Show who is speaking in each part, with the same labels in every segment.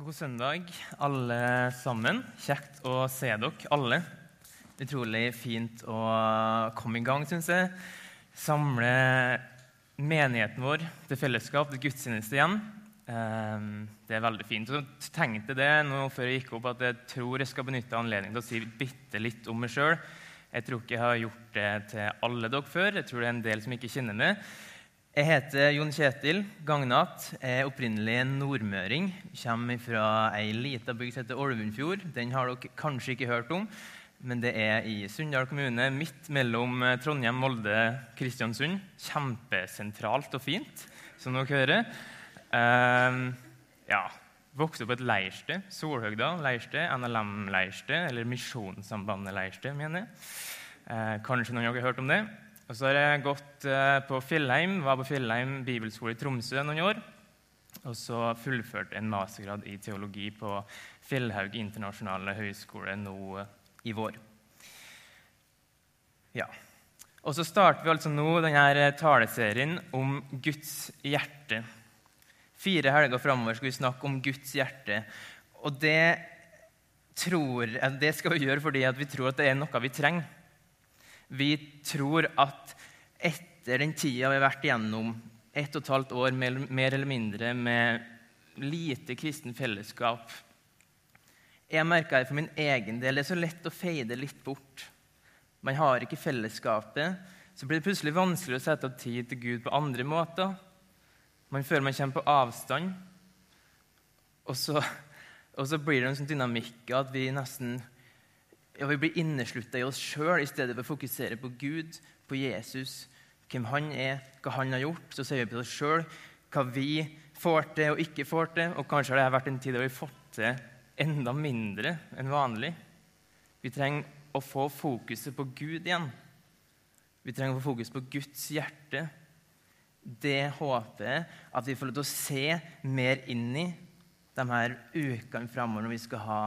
Speaker 1: God søndag, alle sammen. Kjekt å se dere alle. Utrolig fint å komme i gang, syns jeg. Samle menigheten vår til fellesskap, til gudstjeneste igjen. Ehm, det er veldig fint. Så tenkte det nå før jeg gikk opp, at jeg tror jeg skal benytte anledningen til å si bitte litt om meg sjøl. Jeg tror ikke jeg har gjort det til alle dere før. Jeg tror det er en del som ikke kjenner meg. Jeg heter Jon Kjetil Gagnat. Jeg er opprinnelig nordmøring. Kommer fra ei lita bygd som heter Ålvundfjord. Den har dere kanskje ikke hørt om, men det er i Sunndal kommune, midt mellom Trondheim, Molde, Kristiansund. Kjempesentralt og fint, som dere hører. Uh, ja, Vokste opp på et leirsted. Solhøgda leirsted, NLM-leirsted, eller Misjonssambandet leirsted, mener jeg. Uh, kanskje noen av dere har hørt om det? Og så har jeg gått eh, på Fjellheim, var på Fjellheim bibelskole i Tromsø noen år. Og så fullførte en mastergrad i teologi på Fjellhaug internasjonale høgskole nå eh, i vår. Ja. Og så starter vi altså nå denne taleserien om Guds hjerte. Fire helger framover skal vi snakke om Guds hjerte. Og det, tror, det skal vi gjøre fordi vi tror at det er noe vi trenger. Vi tror at etter den tida vi har vært igjennom, ett og et halvt år mer eller mindre med lite kristen fellesskap Jeg merka det for min egen del. Det er så lett å feide litt bort. Man har ikke fellesskapet. Så blir det plutselig vanskelig å sette av tid til Gud på andre måter. Man føler man kommer på avstand. Og så, og så blir det en sånn dynamikk at vi nesten ja, vi blir inneslutta i oss sjøl i stedet for å fokusere på Gud, på Jesus, hvem han er, hva han har gjort. Så ser vi på oss sjøl, hva vi får til og ikke får til. Og kanskje har det vært en tid der vi har fått til enda mindre enn vanlig. Vi trenger å få fokuset på Gud igjen. Vi trenger å få fokus på Guds hjerte. Det håper jeg at vi får lov til å se mer inn i de her ukene framover når vi skal ha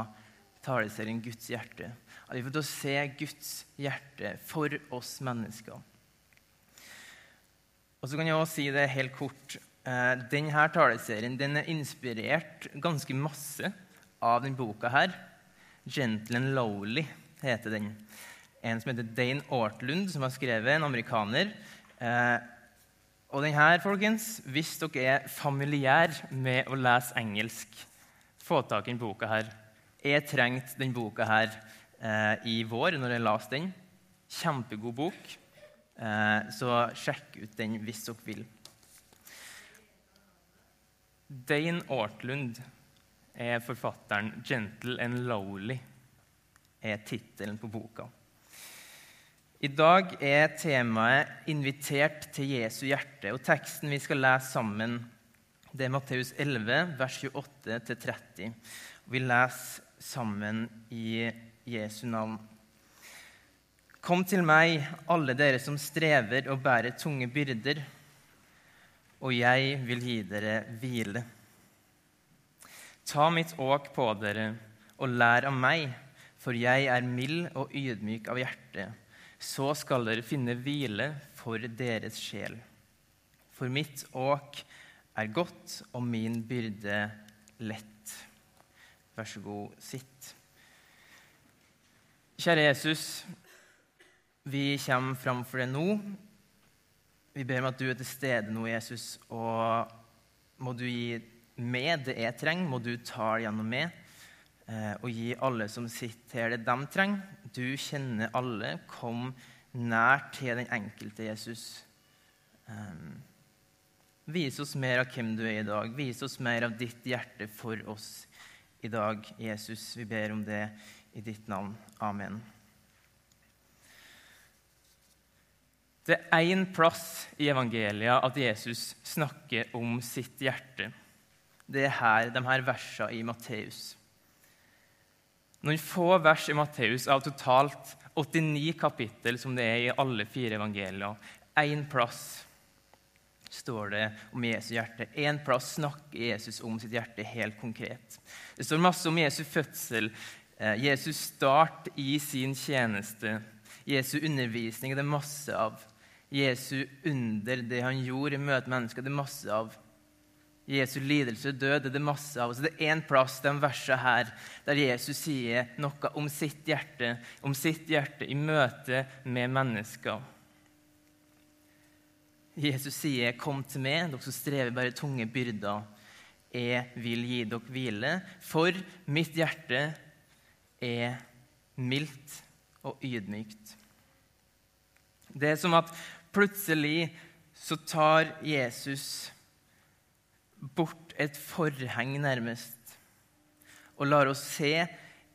Speaker 1: taleserien Guds hjerte. At vi får til å se Guds hjerte for oss mennesker. Og så kan jeg også si det helt kort. Eh, denne taleserien den er inspirert ganske masse av denne boka her. 'Gentle and Lowly' heter den. En som heter Dane Ortlund, som har skrevet, en amerikaner. Eh, og den her, folkens, hvis dere er familiær med å lese engelsk, få tak i denne boka her. Jeg trengte denne boka her eh, i vår når jeg leste den. Kjempegod bok. Eh, så sjekk ut den hvis dere vil. Dane Ortlund er forfatteren 'Gentle and Lowly' er tittelen på boka. I dag er temaet 'Invitert til Jesu hjerte'. og Teksten vi skal lese sammen, det er Matteus 11, vers 28-30. Vi leser sammen i Jesu navn. Kom til meg, alle dere som strever og bærer tunge byrder, og jeg vil gi dere hvile. Ta mitt åk på dere og lær av meg, for jeg er mild og ydmyk av hjerte. Så skal dere finne hvile for deres sjel. For mitt åk er godt og min byrde lett. Vær så god, sitt. Kjære Jesus, vi kommer fram for deg nå. Vi ber om at du er til stede nå, Jesus, og må du gi meg det jeg trenger. Må du ta det gjennom meg eh, og gi alle som sitter her, det de trenger. Du kjenner alle. Kom nær til den enkelte, Jesus. Um, vis oss mer av hvem du er i dag. Vis oss mer av ditt hjerte for oss i dag, Jesus. Vi ber om det i ditt navn. Amen. Det er én plass i evangeliet at Jesus snakker om sitt hjerte. Det er her, de her versene i Matteus. Noen få vers i Matteus av totalt 89 kapittel, som det er i alle fire evangelier. Én plass står det om Jesu hjerte. En plass snakker Jesus om sitt hjerte helt konkret. Det står masse om Jesu fødsel, eh, Jesus start i sin tjeneste, Jesu undervisning. Det er masse av. Jesu under, det han gjorde i møte med mennesker. Det er masse av. Jesu lidelse og død er det masse av. Så det er én plass de versene her der Jesus sier noe om sitt hjerte, om sitt hjerte i møte med mennesker. Jesus sier, 'Kom til meg, dere som strever bare tunge byrder. Jeg vil gi dere hvile.' For mitt hjerte er mildt og ydmykt. Det er som at plutselig så tar Jesus bort et forheng, nærmest, og lar oss se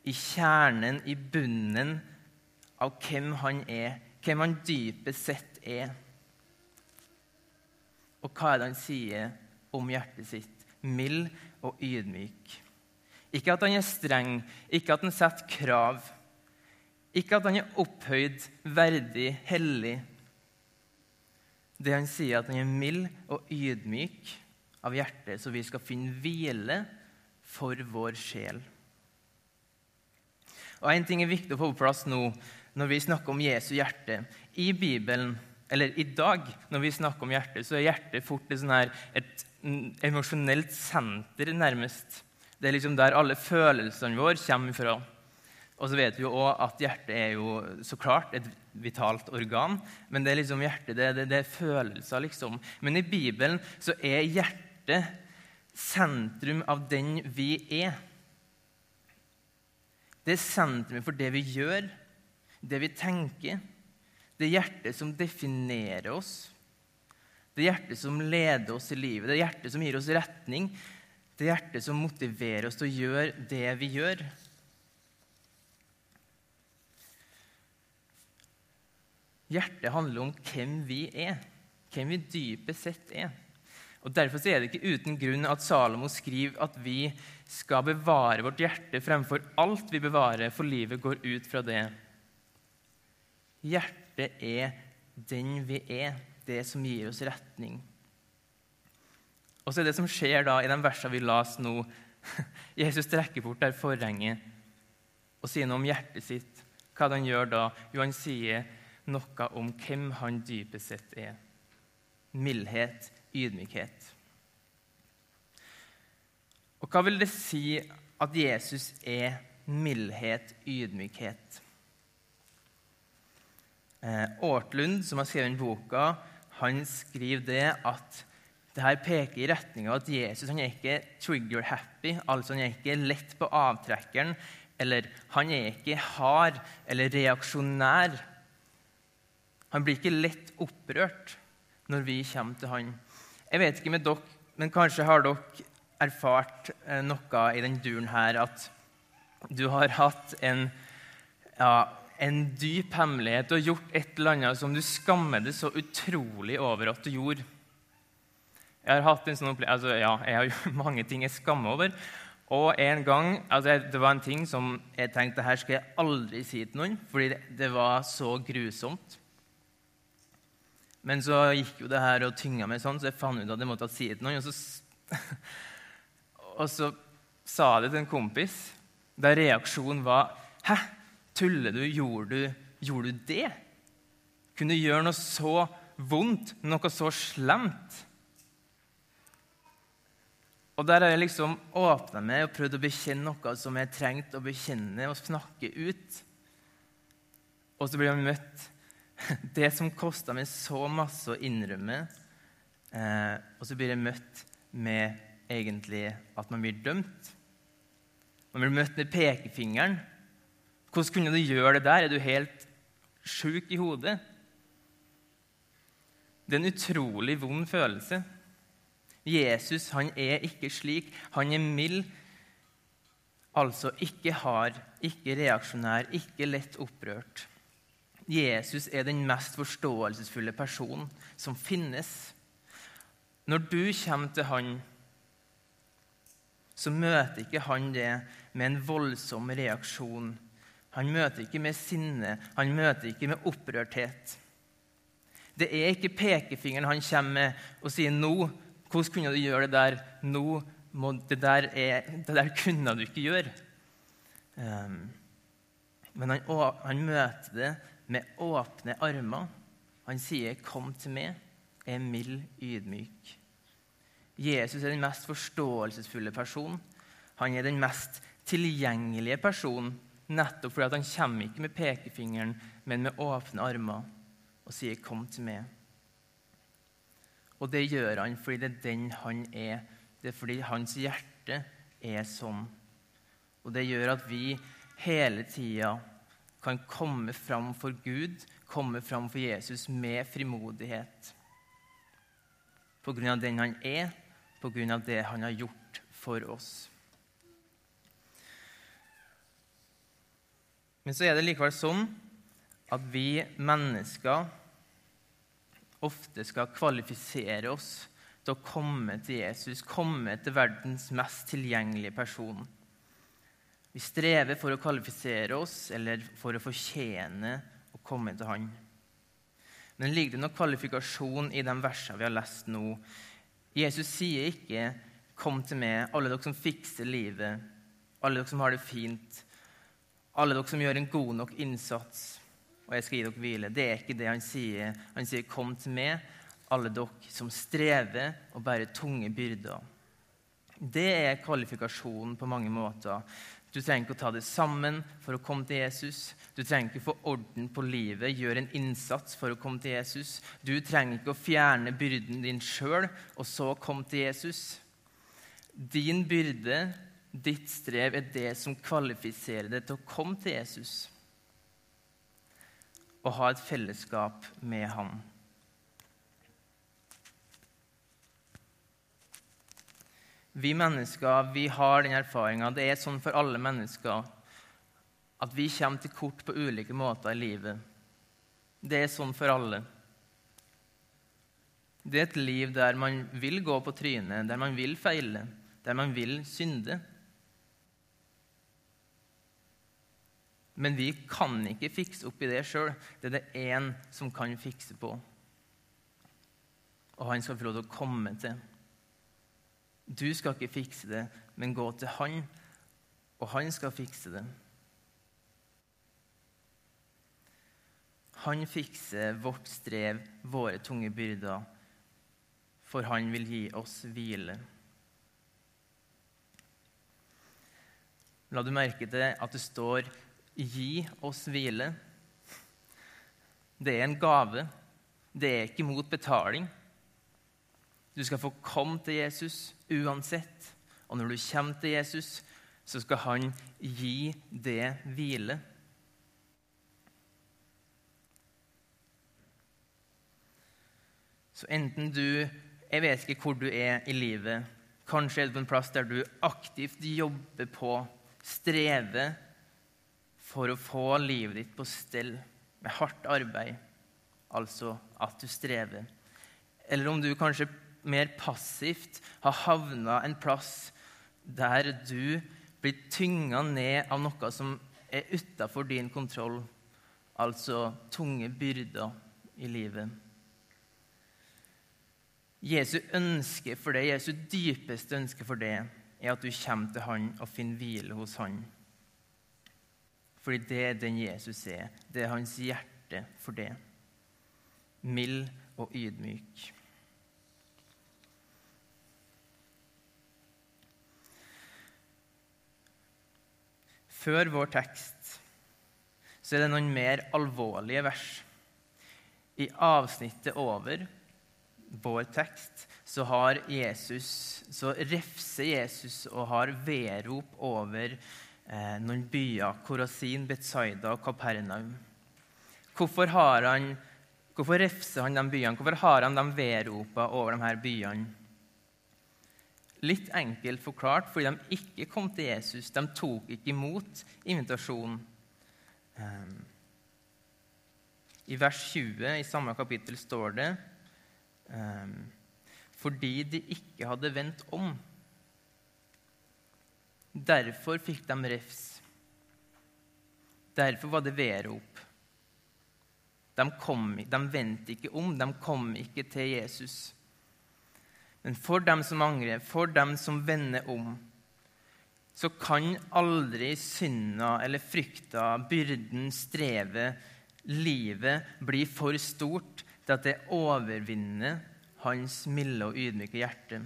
Speaker 1: i kjernen, i bunnen, av hvem han er, hvem han dypest sett er. Og hva er det han sier om hjertet sitt? Mild og ydmyk. Ikke at han er streng, ikke at han setter krav. Ikke at han er opphøyd, verdig, hellig. Det han sier, at han er mild og ydmyk av hjertet, så vi skal finne hvile for vår sjel. Og En ting er viktig å få på plass nå når vi snakker om Jesu hjerte. I Bibelen, eller i dag, når vi snakker om hjertet, så er hjertet fort sånn her, et emosjonelt senter, nærmest. Det er liksom der alle følelsene våre kommer fra. Og så vet vi jo også at hjertet er jo så klart et vitalt organ. Men det er liksom hjertet, det, det, det er følelser, liksom. Men i Bibelen så er hjertet sentrum av den vi er. Det er sentrum for det vi gjør, det vi tenker. Det er hjertet som definerer oss. Det er hjertet som leder oss i livet. Det er hjertet som gir oss retning. Det er hjertet som motiverer oss til å gjøre det vi gjør. Hjertet handler om hvem vi er, hvem vi dypest sett er. Og Derfor er det ikke uten grunn at Salomo skriver at vi skal bevare vårt hjerte fremfor alt vi bevarer, for livet går ut fra det. Hjertet er den vi er, det som gir oss retning. Og så er det som skjer da i de versene vi las nå Jesus trekker bort der forhenget og sier noe om hjertet sitt. Hva han gjør da? Jo, han sier noe om hvem han dypest sett er. Mildhet, ydmykhet. Og hva vil det si at Jesus er mildhet, ydmykhet? Eh, Ortlund, som har skrevet boka, han skriver det at det her peker i retning av at Jesus han er ikke trigger-happy, altså han er ikke lett på avtrekkeren, eller han er ikke hard eller reaksjonær. Han blir ikke lett opprørt når vi kommer til han. Jeg vet ikke med dere, men kanskje har dere erfart eh, noe i denne duren her at du har hatt en, ja, en dyp hemmelighet og gjort et eller annet som du skammer deg så utrolig over at du gjorde. Jeg har hatt en sånn altså, ja, jeg har gjort mange ting jeg skammer over. Og en gang, altså, Det var en ting som jeg tenkte her skal jeg aldri si til noen, fordi det, det var så grusomt. Men så gikk jo det her og tynga meg sånn, så jeg fant ut at jeg måtte si det til noen. Og så, og så sa jeg det til en kompis, der reaksjonen var Hæ? Tuller du? Gjorde du, gjorde du det? Kunne du gjøre noe så vondt, noe så slemt? Og der har jeg liksom åpna meg og prøvd å bekjenne noe som jeg trengte å bekjenne og snakke ut. Og så blir jeg møtt det som kosta meg så masse å innrømme, eh, og så blir jeg møtt med egentlig at man blir dømt. Man blir møtt med pekefingeren. Hvordan kunne du gjøre det der? Er du helt sjuk i hodet? Det er en utrolig vond følelse. Jesus han er ikke slik. Han er mild, altså ikke hard, ikke reaksjonær, ikke lett opprørt. Jesus er den mest forståelsesfulle personen som finnes. Når du kommer til han, så møter ikke han det med en voldsom reaksjon. Han møter ikke med sinne, han møter ikke med opprørthet. Det er ikke pekefingeren han kommer med og sier nå, 'Hvordan kunne du gjøre det der?' Nå, det, der er, det der kunne du ikke gjøre. Um, men han, han møter det med åpne armer. Han sier, 'Kom til meg, jeg er mild, ydmyk'. Jesus er den mest forståelsesfulle personen. Han er den mest tilgjengelige personen, nettopp fordi han kommer ikke med pekefingeren, men med åpne armer og sier 'Kom til meg'. Og det gjør han fordi det er den han er. Det er fordi hans hjerte er sånn. Og det gjør at vi hele tida kan komme fram for Gud, komme fram for Jesus med frimodighet. På grunn av den han er, på grunn av det han har gjort for oss. Men så er det likevel sånn at vi mennesker ofte skal kvalifisere oss til å komme til Jesus, komme til verdens mest tilgjengelige person. Vi strever for å kvalifisere oss eller for å fortjene å komme til Han. Men ligger det noe kvalifikasjon i de versene vi har lest nå? Jesus sier ikke 'Kom til meg, alle dere som fikser livet', alle dere som har det fint', alle dere som gjør en god nok innsats, og jeg skal gi dere hvile. Det er ikke det han sier. Han sier, 'Kom til meg, alle dere som strever og bærer tunge byrder'. Det er kvalifikasjonen på mange måter. Du trenger ikke å ta det sammen for å komme til Jesus. Du trenger ikke å få orden på livet, gjøre en innsats for å komme til Jesus. Du trenger ikke å fjerne byrden din sjøl og så komme til Jesus. Din byrde, ditt strev, er det som kvalifiserer deg til å komme til Jesus og ha et fellesskap med ham. Vi mennesker vi har den erfaringa. Det er sånn for alle mennesker at vi kommer til kort på ulike måter i livet. Det er sånn for alle. Det er et liv der man vil gå på trynet, der man vil feile, der man vil synde. Men vi kan ikke fikse opp i det sjøl. Det er det én som kan fikse på. Og han skal få lov til å komme til. Du skal ikke fikse det, men gå til han, og han skal fikse det. Han fikser vårt strev, våre tunge byrder, for han vil gi oss hvile. La du merke til at det står 'gi oss hvile'? Det er en gave. Det er ikke mot betaling. Du skal få komme til Jesus uansett. Og når du kommer til Jesus, så skal han gi det hvile. Så enten du Jeg vet ikke hvor du er i livet. Kanskje er du på en plass der du aktivt jobber på, strever for å få livet ditt på stell med hardt arbeid. Altså at du strever. Eller om du kanskje mer passivt har havna en plass der du blir tynga ned av noe som er utafor din kontroll, altså tunge byrder i livet. Jesu ønske for det, Jesu dypeste ønske for det, er at du kommer til Han og finner hvile hos Han. Fordi det er den Jesus er. Det er hans hjerte for det. Mild og ydmyk. Før vår tekst så er det noen mer alvorlige vers. I avsnittet over vår tekst så, har Jesus, så refser Jesus og har vedrop over eh, noen byer. Korasin, Betzaida og Kapernaum. Hvorfor, har han, hvorfor refser han de byene? Hvorfor har han de vedropa over de her byene? Litt enkelt forklart fordi de ikke kom til Jesus. De tok ikke imot invitasjonen. Ehm, I vers 20 i samme kapittel står det ehm, fordi de ikke hadde vendt om. Derfor fikk de refs. Derfor var det vedrop. De, de vendte ikke om, de kom ikke til Jesus. Men for dem som angrer, for dem som vender om, så kan aldri synda eller frykta, byrden, strevet, livet bli for stort til at det overvinner hans milde og ydmyke hjerte.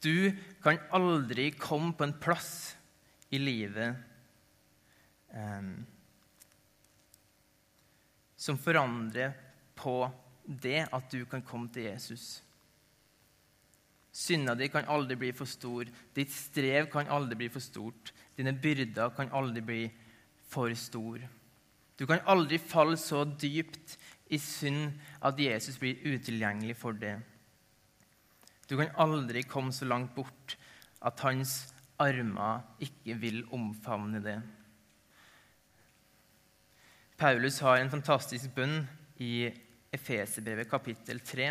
Speaker 1: Du kan aldri komme på en plass i livet um, som forandrer på det at du kan komme til Jesus. Synda di kan aldri bli for stor. Ditt strev kan aldri bli for stort. Dine byrder kan aldri bli for stor. Du kan aldri falle så dypt i synd at Jesus blir utilgjengelig for det. Du kan aldri komme så langt bort at hans armer ikke vil omfavne det. Paulus har en fantastisk bønn i Efeserbrevet kapittel 3.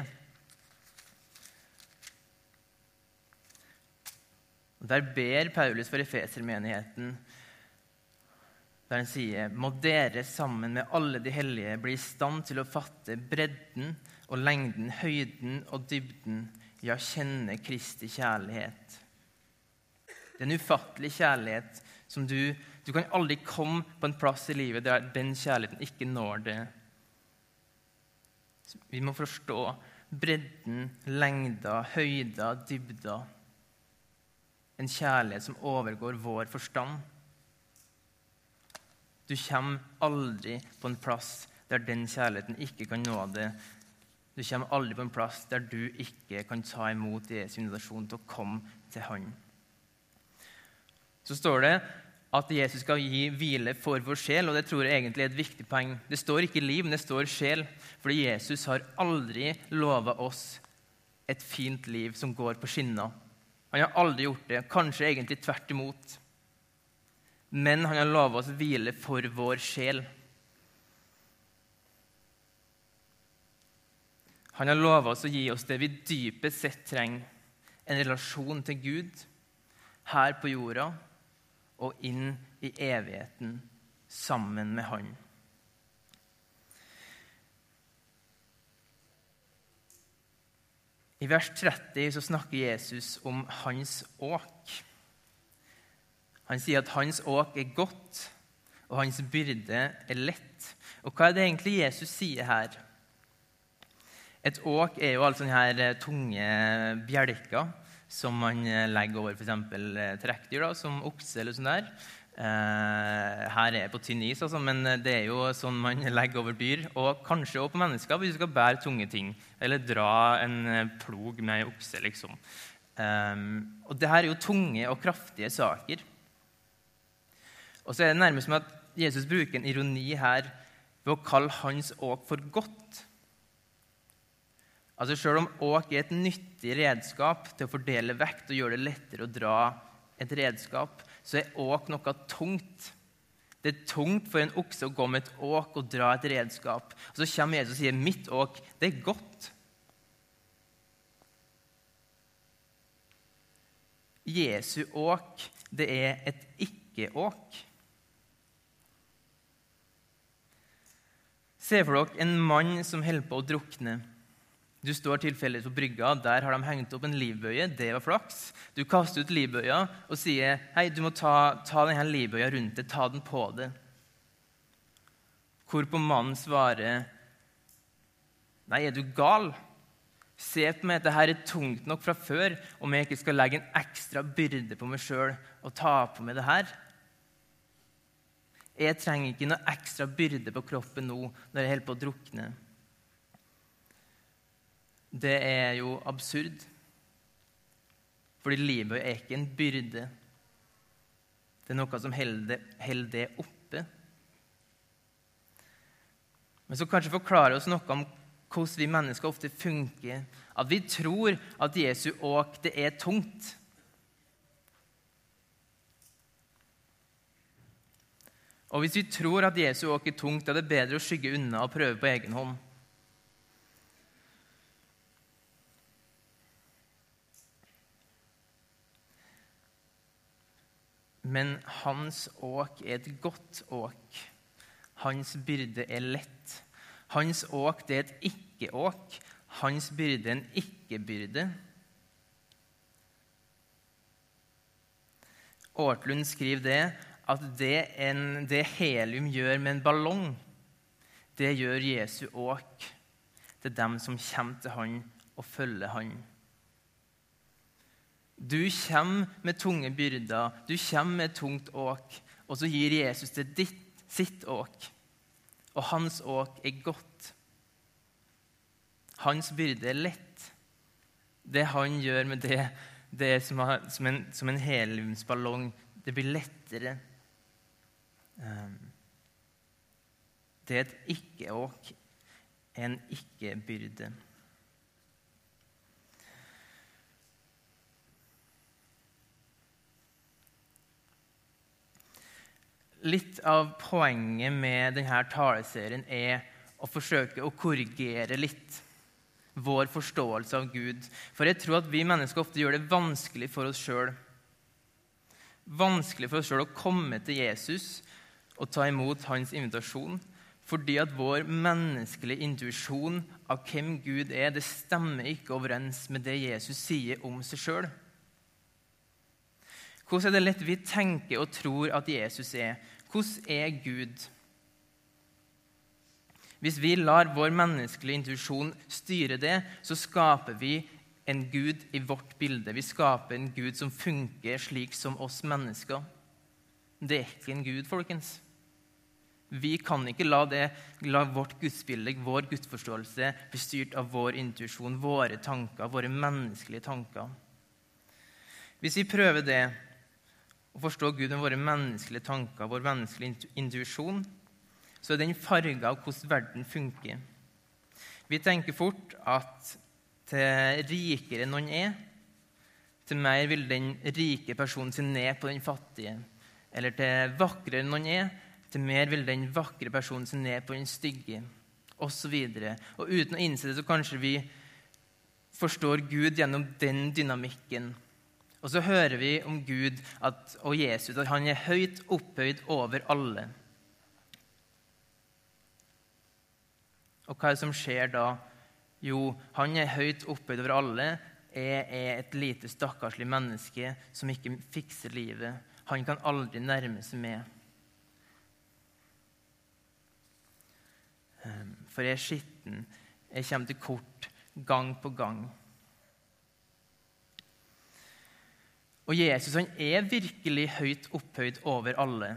Speaker 1: Der ber Paulus for efesermenigheten, der han sier Må dere sammen med alle de hellige bli i stand til å fatte bredden og lengden, høyden og dybden ja, kjenne Kristi kjærlighet. Det er en ufattelig kjærlighet som du Du kan aldri komme på en plass i livet der den kjærligheten ikke når det. Vi må forstå bredden, lengda, høyda, dybda. En kjærlighet som overgår vår forstand. Du kommer aldri på en plass der den kjærligheten ikke kan nå det du kommer aldri på en plass der du ikke kan ta imot Jesu invitasjon til å komme til Han. Så står det at Jesus skal gi hvile for vår sjel, og det tror jeg egentlig er et viktig poeng. Det står ikke liv, men det står sjel, fordi Jesus har aldri lova oss et fint liv som går på skinner. Han har aldri gjort det, kanskje egentlig tvert imot. Men han har lova oss hvile for vår sjel. Han har lova oss å gi oss det vi dypest sett trenger, en relasjon til Gud her på jorda og inn i evigheten sammen med Han. I vers 30 så snakker Jesus om hans åk. Han sier at hans åk er godt, og hans byrde er lett. Og hva er det egentlig Jesus sier her? Et åk er jo altså her eh, tunge bjelker som man eh, legger over f.eks. Eh, trekkdyr, som okse eller sånn der. her er jeg på tynn is, altså, men det er jo sånn man legger over dyr. Og kanskje også på mennesker hvis du skal bære tunge ting. Eller dra en plog med ei okse, liksom. og det her er jo tunge og kraftige saker. Og så er det nærmest som at Jesus bruker en ironi her ved å kalle hans åk for godt. Altså Selv om åk er et nyttig redskap til å fordele vekt og gjøre det lettere å dra et redskap, så er åk noe tungt. Det er tungt for en okse å gå med et åk og dra et redskap. Og Så kommer Jesus og sier, 'Mitt åk, det er godt'. Jesu åk, det er et ikke-åk. Se for dere en mann som holder på å drukne. Du står tilfeldigvis på brygga, der har de hengt opp en livbøye. Det var flaks. Du kaster ut livbøya og sier hei, du må ta, ta denne livbøya rundt deg, ta den på deg. Hvorpå mannen svarer nei, er du gal? Se på meg, dette er tungt nok fra før om jeg ikke skal legge en ekstra byrde på meg sjøl og ta på meg det her. Jeg trenger ikke noe ekstra byrde på kroppen nå når jeg holder på å drukne det er jo absurd. Fordi livet er ikke en byrde. Det er noe som holder det oppe. Men så kanskje forklare oss noe om hvordan vi mennesker ofte funker. At vi tror at Jesu åk, det er tungt. Og hvis vi tror at Jesu åk er tungt, er det bedre å skygge unna og prøve på egen hånd. Men hans åk er et godt åk. Hans byrde er lett. Hans åk det er et ikke-åk. Hans byrde er en ikke-byrde. Aartlund skriver det at det, en, det helium gjør med en ballong, det gjør Jesu åk til dem som kommer til han og følger han. Du kommer med tunge byrder, du kommer med tungt åk, og så gir Jesus det ditt, sitt åk. Og hans åk er godt. Hans byrde er lett. Det han gjør med det, det er som, en, som en heliumsballong. Det blir lettere. Um, det er et ikke-åk, en ikke-byrde. Litt av poenget med denne taleserien er å forsøke å korrigere litt vår forståelse av Gud. For jeg tror at vi mennesker ofte gjør det vanskelig for oss sjøl. Vanskelig for oss sjøl å komme til Jesus og ta imot hans invitasjon. Fordi at vår menneskelige intuisjon av hvem Gud er, det stemmer ikke overens med det Jesus sier om seg sjøl. Hvordan er det lett vi tenker og tror at Jesus er? Hvordan er Gud? Hvis vi lar vår menneskelige intuisjon styre det, så skaper vi en Gud i vårt bilde. Vi skaper en Gud som funker slik som oss mennesker. Det er ikke en Gud, folkens. Vi kan ikke la, det, la vårt gudsbilde, vår gudsforståelse, bli styrt av vår intuisjon, våre tanker, våre menneskelige tanker. Hvis vi prøver det, å forstå Gud med våre menneskelige tanker, vår menneskelige intuisjon, så er den farga av hvordan verden funker. Vi tenker fort at til rikere noen er, til mer vil den rike personen se ned på den fattige. Eller til vakrere noen er, til mer vil den vakre personen se ned på den stygge. Og, så videre. og uten å innse det, så kanskje vi forstår Gud gjennom den dynamikken. Og så hører vi om Gud at, og Jesus at han er høyt opphøyd over alle. Og hva er det som skjer da? Jo, han er høyt opphøyd over alle. Jeg er et lite, stakkarslig menneske som ikke fikser livet. Han kan aldri nærme seg med. Ehm, for jeg er skitten. Jeg kommer til kort gang på gang. Og Jesus han er virkelig høyt opphøyd over alle.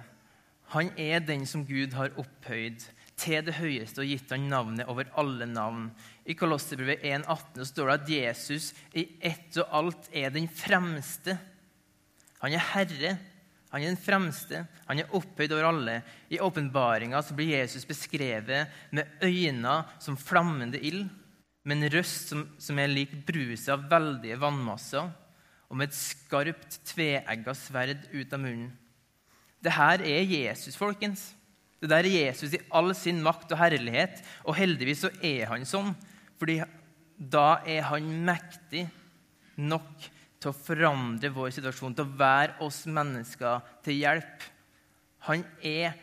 Speaker 1: Han er den som Gud har opphøyd til det høyeste og gitt han navnet over alle navn. I Kolosserbrevet 1,18 står det at Jesus i ett og alt er den fremste. Han er herre. Han er den fremste. Han er opphøyd over alle. I åpenbaringa blir Jesus beskrevet med øyne som flammende ild, med en røst som, som er lik bruset av veldige vannmasser og med et skarpt, tveegga sverd ut av munnen. Det her er Jesus, folkens. Det der er Jesus i all sin makt og herlighet. Og heldigvis så er han sånn, fordi da er han mektig nok til å forandre vår situasjon, til å være oss mennesker til hjelp. Han er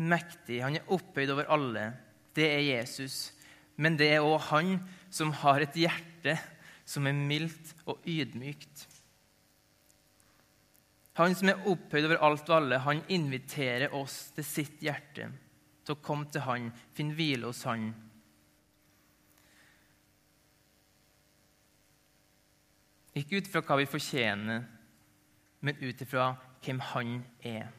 Speaker 1: mektig, han er opphøyd over alle. Det er Jesus. Men det er òg han som har et hjerte som er mildt og ydmykt. Han som er opphøyd over alt og alle, han inviterer oss til sitt hjerte, til å komme til han, finne hvile hos han. Ikke ut fra hva vi fortjener, men ut ifra hvem han er.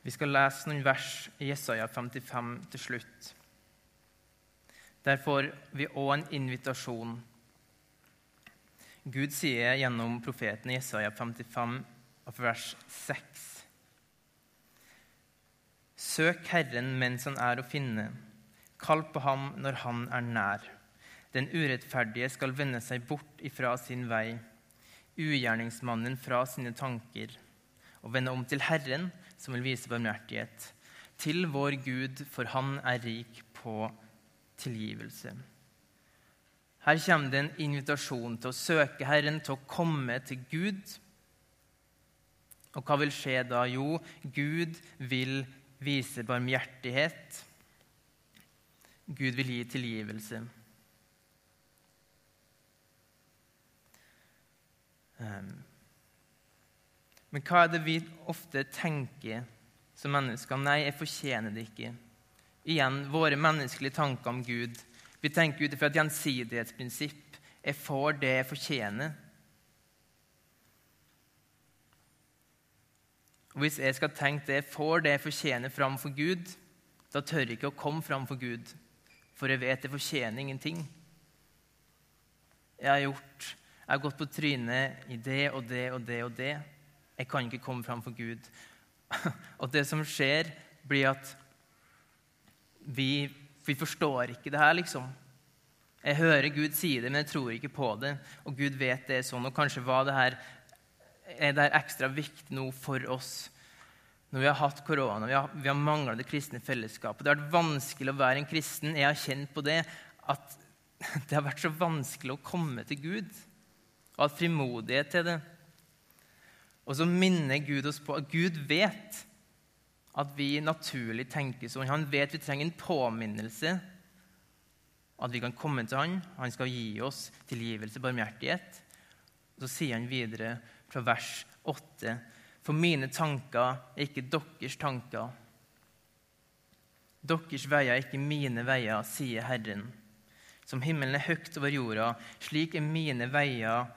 Speaker 1: Vi skal lese noen vers i Jesaja 55 til slutt. Der får vi òg en invitasjon. Gud sier gjennom profeten Jesaja 55, vers 6.: Søk Herren mens han er å finne. Kall på ham når han er nær. Den urettferdige skal vende seg bort ifra sin vei, ugjerningsmannen fra sine tanker, og vende om til Herren, som vil vise barmhjertighet. Til vår Gud, for han er rik på tilgivelse. Her kommer det en invitasjon til å søke Herren, til å komme til Gud. Og hva vil skje da? Jo, Gud vil vise barmhjertighet. Gud vil gi tilgivelse. Um, Men hva er det vi ofte tenker som mennesker? Nei, jeg fortjener det ikke. Igjen våre menneskelige tanker om Gud. Vi tenker ut ifra et gjensidighetsprinsipp. Jeg får det jeg fortjener. Og Hvis jeg skal tenke det jeg får det jeg fortjener framfor Gud, da tør jeg ikke å komme framfor Gud, for jeg vet jeg fortjener ingenting. Jeg har gjort, jeg har gått på trynet i det og det og det og det. Jeg kan ikke komme fram for Gud. Og det som skjer, blir at vi, vi forstår ikke det her, liksom. Jeg hører Gud si det, men jeg tror ikke på det. Og Gud vet det er sånn. Og kanskje var det her, er det her ekstra viktig nå for oss når vi har hatt korona, vi har, vi har mangla det kristne fellesskapet. Det har vært vanskelig å være en kristen. Jeg har kjent på det at det har vært så vanskelig å komme til Gud og ha frimodighet til det. Og så minner Gud oss på at Gud vet at vi naturlig tenker sånn. Han vet vi trenger en påminnelse. At vi kan komme til han. Han skal gi oss tilgivelse, barmhjertighet. Så sier han videre fra vers 8.: For mine tanker er ikke deres tanker. Deres veier er ikke mine veier, sier Herren. Som himmelen er høyt over jorda, slik er mine veier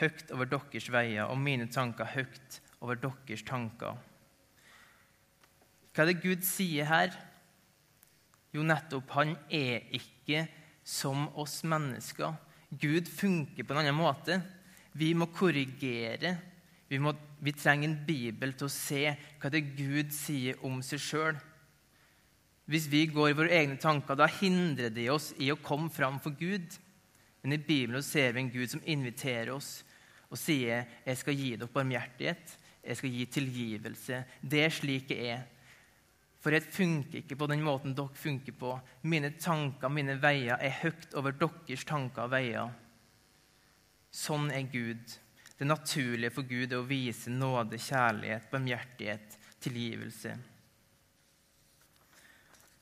Speaker 1: høyt over deres veier, og mine tanker høyt over deres tanker. Hva er det Gud sier her? Jo, nettopp, han er ikke som oss mennesker. Gud funker på en annen måte. Vi må korrigere. Vi, må, vi trenger en bibel til å se hva det Gud sier om seg sjøl. Hvis vi går i våre egne tanker, da hindrer det oss i å komme fram for Gud. Men i Bibelen ser vi en Gud som inviterer oss og sier, 'Jeg skal gi dere barmhjertighet. Jeg skal gi tilgivelse.' Det er slik jeg er. For jeg funker ikke på den måten dere funker på. Mine tanker, mine veier, er høyt over deres tanker og veier. Sånn er Gud. Det naturlige for Gud er å vise nåde, kjærlighet, barmhjertighet, tilgivelse.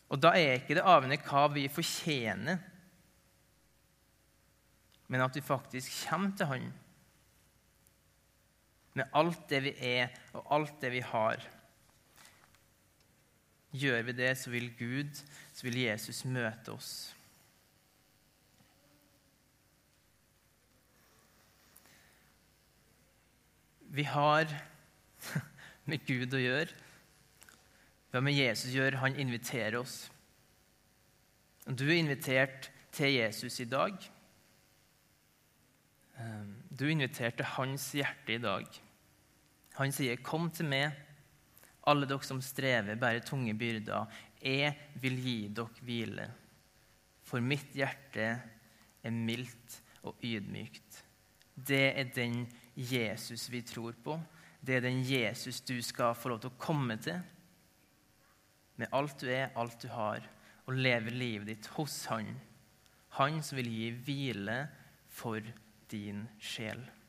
Speaker 1: Og da er ikke det avhengig hva vi fortjener, men at vi faktisk kommer til Han med alt det vi er, og alt det vi har. Gjør vi det, så vil Gud, så vil Jesus møte oss. Vi har med Gud å gjøre. Hva med Jesus gjør? Han inviterer oss. Du er invitert til Jesus i dag. Ehm, du inviterte hans hjerte i dag. Han sier, 'Kom til meg, alle dere som strever, bærer tunge byrder. Jeg vil gi dere hvile.' For mitt hjerte er mildt og ydmykt. Det er den Jesus vi tror på. Det er den Jesus du skal få lov til å komme til med alt du er, alt du har, og leve livet ditt hos Han. Han som vil gi hvile for din sjel.